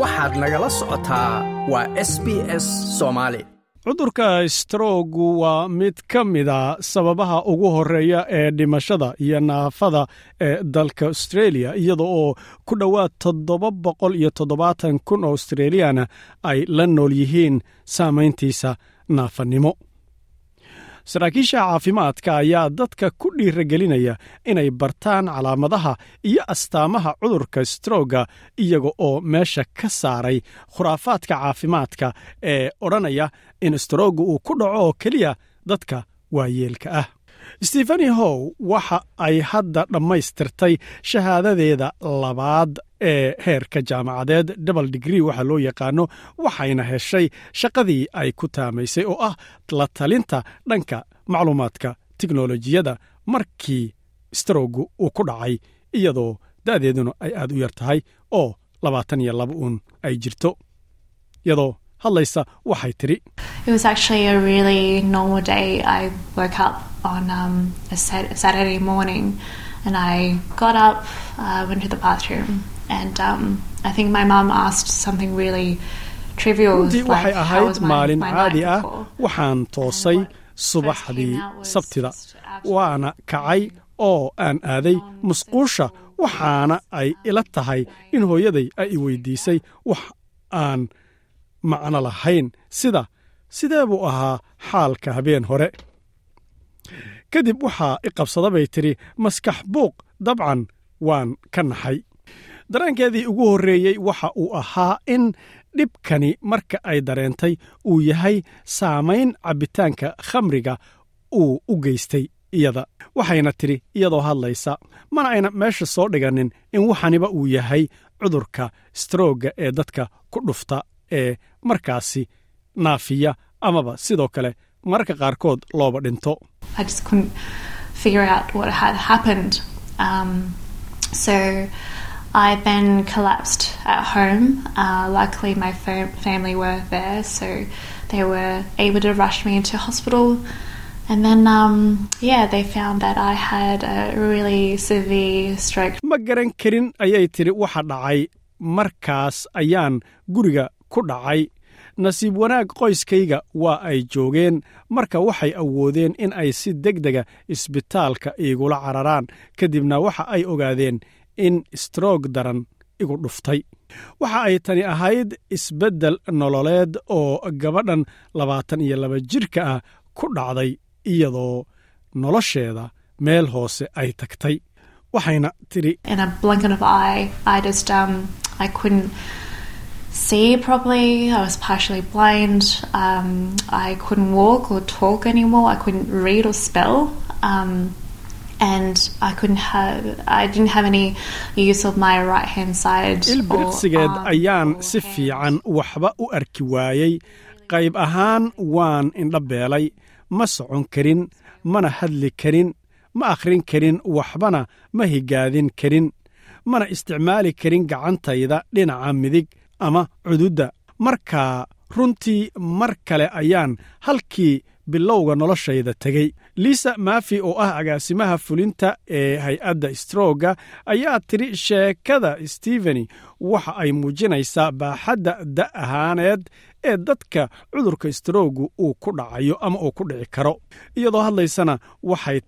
waxaad nagala socotaa waa s b s soomaali cudurka stroogu waa mid ka mida sababaha ugu horreeya ee dhimashada iyo naafada ee dalka austreeliya iyada oo ku dhowaad toddoba boqol iyo toddobaatan kun oo australiyaana ay la nool yihiin saamayntiisa naafanimo saraakiisha caafimaadka ayaa dadka ku dhiiragelinaya inay bartaan calaamadaha iyo astaamaha cudurka strooga iyaga oo meesha ka saaray khuraafaadka caafimaadka ee odhanaya in strooga uu ku dhaco oo keliya dadka waayeelka ah. Stefani how waxa ay hadda dhammaystirtay shahaadadeeda labaad ee heerka jaamacadeed double digree waxa loo yaqaano waxayna heshay shaqadii ay ku taamaysay oo ah la talinta dhanka macluumaadka tiknolojiyadda markii stroogu uu ku dhacay iyadoo da'deeduna ay aad u yar tahay oo labaatan iyo laba uun ay jirto. Iyadoo hadlaysa waxay tidhi and um, I think my mum asked something really trivial. runtii waxay ahayd maalin caadi ah waxaan toosay subaxdii sabtida. waana kacay oo aan aaday musquusha waxaana ay ila tahay in hooyaday ay i weydiisay wax aan macno lahayn. Sida sidee buu ahaa xaalka habeen hore? Kadib waxaa i qabsada bay tidhi maskax buuq dabcan waan ka naxay dareenkeedii ugu horreeyey waxa uu ahaa in dhibkani marka ay dareentay uu yahay saamayn cabbitaanka khamriga uu u geystay iyada. Waxayna tidhi iyadoo hadlaysa mana ayna meesha soo dhiganin in waxaniba uu yahay cudurka strooga ee dadka ku dhufta ee markaasi naafiya amaba sidoo kale mararka qaarkood looba dhinto I then collapsed at home. Uh, luckily, my fam- family were there, so they were able to rush me into hospital. And then, um, yeah, they found that I had a really severe stroke. ma garan karin ayay tidhi waxa dhacay markaas ayaan guriga ku dhacay nasiib wanaag qoyskayga waa ay joogeen marka waxay awoodeen in ay si degdega isbitaalka iigula cararaan kadibna waxa ay ogaadeen in stroog daran igu dhuftay. Waxa ay tani ahayd isbeddel nololeed oo gabadhan labaatan iyo laba jirka ah ku dhacday iyadoo nolosheeda meel hoose ay tagtay. Waxayna tidhi In a blink of an eye, I just, I couldn't see properly. I was partially blind. I couldn't walk or talk anymore. I couldn't read or spell. And I couldn't have, I didn't have any use of my right hand side. or ilbiriqsigeed arm ayaan si fiican waxba u arki waayey qayb ahaan waan indhabeelay ma socon karin mana hadli karin ma akhrin karin waxbana ma higaadin karin mana isticmaali karin gacantayda dhinaca midig ama cududda markaa runtii mar kale ayaan halkii bilowga noloshayda tegey. Liisa maafi oo ah agaasimaha fulinta ee hay'adda strooga ayaa tidhi sheekada stefeni waxa ay muujinaysaa baaxadda da' ahaaneed ee dadka cudurka stroogu uu ku dhacayo ama uu ku dhici karo iyadoo hadlaysana waxay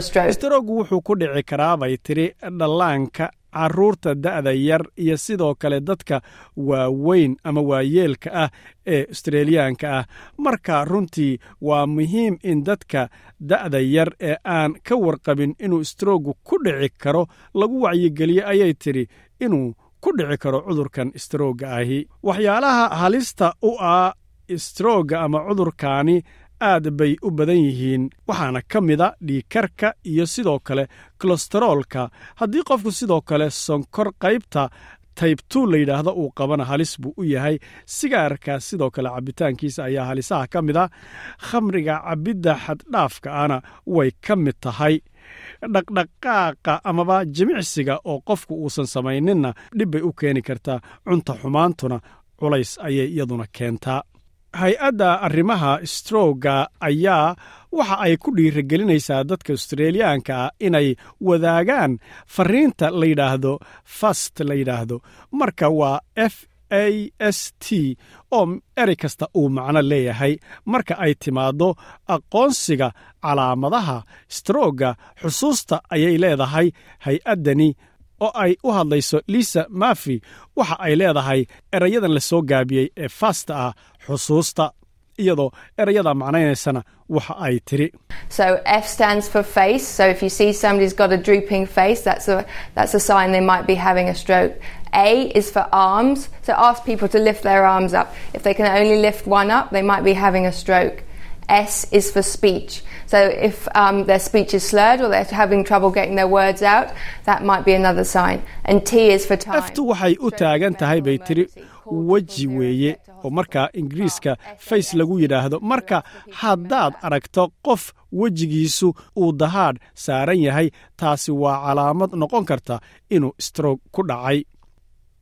stroke. stroogu wuxuu ku dhici karaa bay tidhi dhallaanka carruurta da'da yar iyo sidoo kale dadka waaweyn ama waayeelka ah ee australiyaanka ah. Marka runtii waa muhiim in dadka da'da yar ee aan ka warqabin inuu stroogu ku dhici karo lagu wacyigeliyo ayay tidhi inuu ku dhici karo cudurkan strooga ahi. Waxyaalaha halista u ah strooga ama cudurkaani aad bay u badan yihiin waxaana ka mida dhiikarka iyo sidoo kale kolestaroolka haddii qofku sidoo kale sonkor qaybta taybtu la yidhaahdo uu qabana halis buu u yahay sigaarka sidoo kale cabbitaankiisa ayaa halisaha ka mid a. Khamriga cabbidda xaddhaafka ana way ka mid tahay. Dhaqdhaqaaqa amaba jimicsiga oo qofku uusan samayninna dhib bay u keeni kartaa. Cunta xumaantuna culays ayay iyaduna keentaa hay'adda arrimaha strooga ayaa waxa ay ku dhiirigelinaysaa dadka australiyaanka ah inay wadaagaan fariinta la yidhaahdo fast la yidhaahdo. Marka waa f a s t oo erey kasta uu macno leeyahay. Marka ay timaaddo aqoonsiga calaamadaha strooga xusuusta ayay leedahay. Hay'addani oo ay u hadlayso lisa mafi waxa ay leedahay erayadan la soo gaabiyey ee fasta ah xusuusta iyadoo erayada macnaynaysana waxa ay tiri So face. If face, um, their speech is slurred or they're having trouble getting their words out, that might be another sign. And T is for time. aftu waxay u taagan tahay bay tiri weji weeye oo markaa ingiriiska fays lagu yidhaahdo marka haddaad aragto qof wejigiisu uu dahaadh saaran yahay taasi waa calaamad noqon karta inuu stroog ku dhacay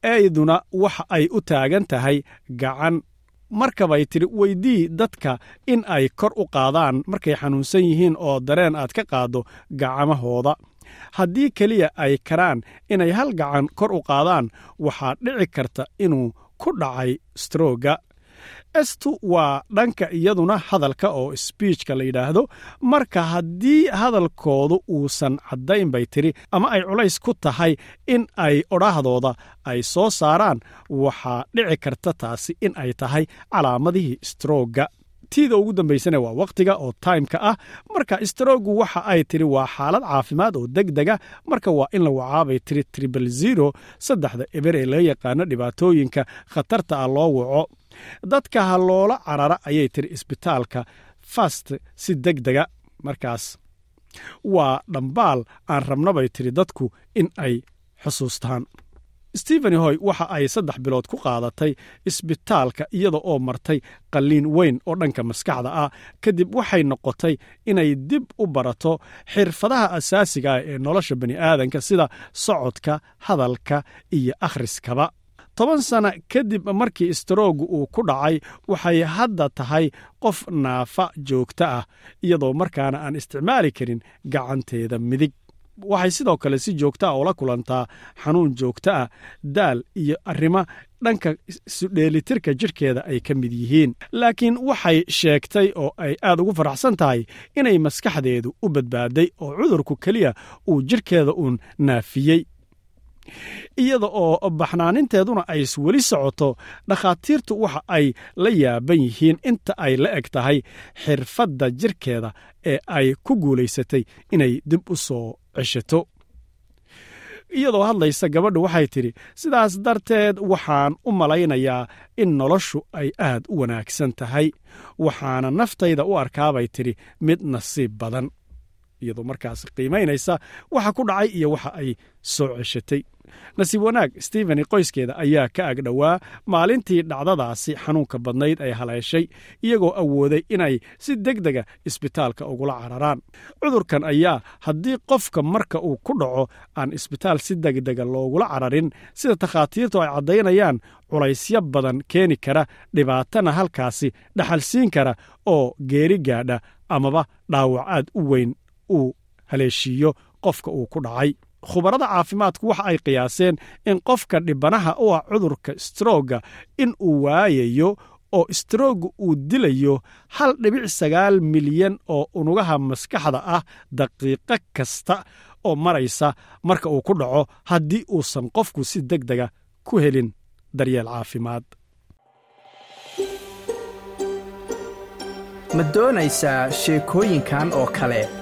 eyduna waxa ay u taagan tahay gacan markabay tidhi weydii dadka in ay kor u qaadaan markay xanuunsan yihiin oo dareen aad ka qaaddo gacmahooda. Haddii keliya ay karaan inay hal gacan kor u qaadaan waxaa dhici karta inuu ku dhacay strooga estu waa dhanka iyaduna hadalka oo sbiijka la yidhaahdo. Marka haddii hadalkoodu uusan caddayn bay tiri ama ay culays ku tahay in ay odhaahdooda ay soo saaraan waxaa dhici karta taasi in ay tahay calaamadihii strooga tiida ugu dambaysana waa wakhtiga oo taimka ah. Marka stroogu waxa ay tiri waa xaalad caafimaad oo deg dega marka waa in la wacaabay tiri tribal zero saddexda eber ee laga yaqaano dhibaatooyinka khatarta ah loo waco dadka ha loola carara ayay tiri isbitaalka fast si deg dega markaas. Waa dhambaal aan rabna bay tiri dadku in ay xusuustaan. Stephen hoy waxa ay saddex bilood ku qaadatay isbitaalka iyada oo martay qalliin weyn oo dhanka maskaxda ah kadib waxay noqotay inay dib u barato xirfadaha asaasiga ah ee nolosha bani'aadanka sida socodka hadalka iyo akhriskaba toban sana kadib markii stroogu uu ku dhacay waxay hadda tahay qof naafa joogto ah iyadoo markaana aan isticmaali karin gacanteeda midig. Waxay sidoo kale si joogta ah ula kulantaa xanuun joogto ah daal iyo arrimo dhanka isudheelitirka jidhkeeda ay ka mid yihiin. Laakiin waxay sheegtay oo ay aad ugu faraxsan tahay inay maskaxdeedu u badbaaday oo cudurku keliya uu jidhkeeda uun naafiyey iyada oo baxnaaninteeduna ay weli socoto dhakhaatiirtu waxa ay la yaaban yihiin inta ay la eg tahay xirfadda jirkeeda ee ay ku guulaysatay inay dib u soo ceshato. Iyadoo hadlaysa gabadhu waxay tidhi sidaas darteed waxaan u malaynayaa in noloshu ay aad u wanaagsan tahay waxaana naftayda u arkaabay tidhi mid nasiib badan iyadoo markaas qiimaynaysa waxa ku dhacay iyo waxa ay soo ceshatay. Nasiib wanaag stephen qoyskeeda ayaa ka ag dhowaa maalintii dhacdadaasi xanuunka badnayd ay haleeshay iyagoo awooday inay si deg dega isbitaalka ugula cararaan. Cudurkan ayaa haddii qofka marka uu ku dhaco aan isbitaal si degdega loogula cararin sida takhaatiirtu ay caddaynayaan culaysyo badan keeni kara dhibaatana halkaasi dhaxalsiin kara oo geeri gaadha amaba dhaawac aad u weyn uu haleeshiiyo qofka uu ku dhacay. Khubarada caafimaadku waxa ay qiyaaseen in qofka dhibanaha u ah cudurka strooga in uu waayayo oo strooga uu dilayo hal dhibic sagaal milyan oo unugaha maskaxda ah daqiiqo kasta oo maraysa marka uu ku dhaco haddii uusan qofku si deg dega ku helin daryeel caafimaad. Ma doonaysaa sheekooyinkan oo kale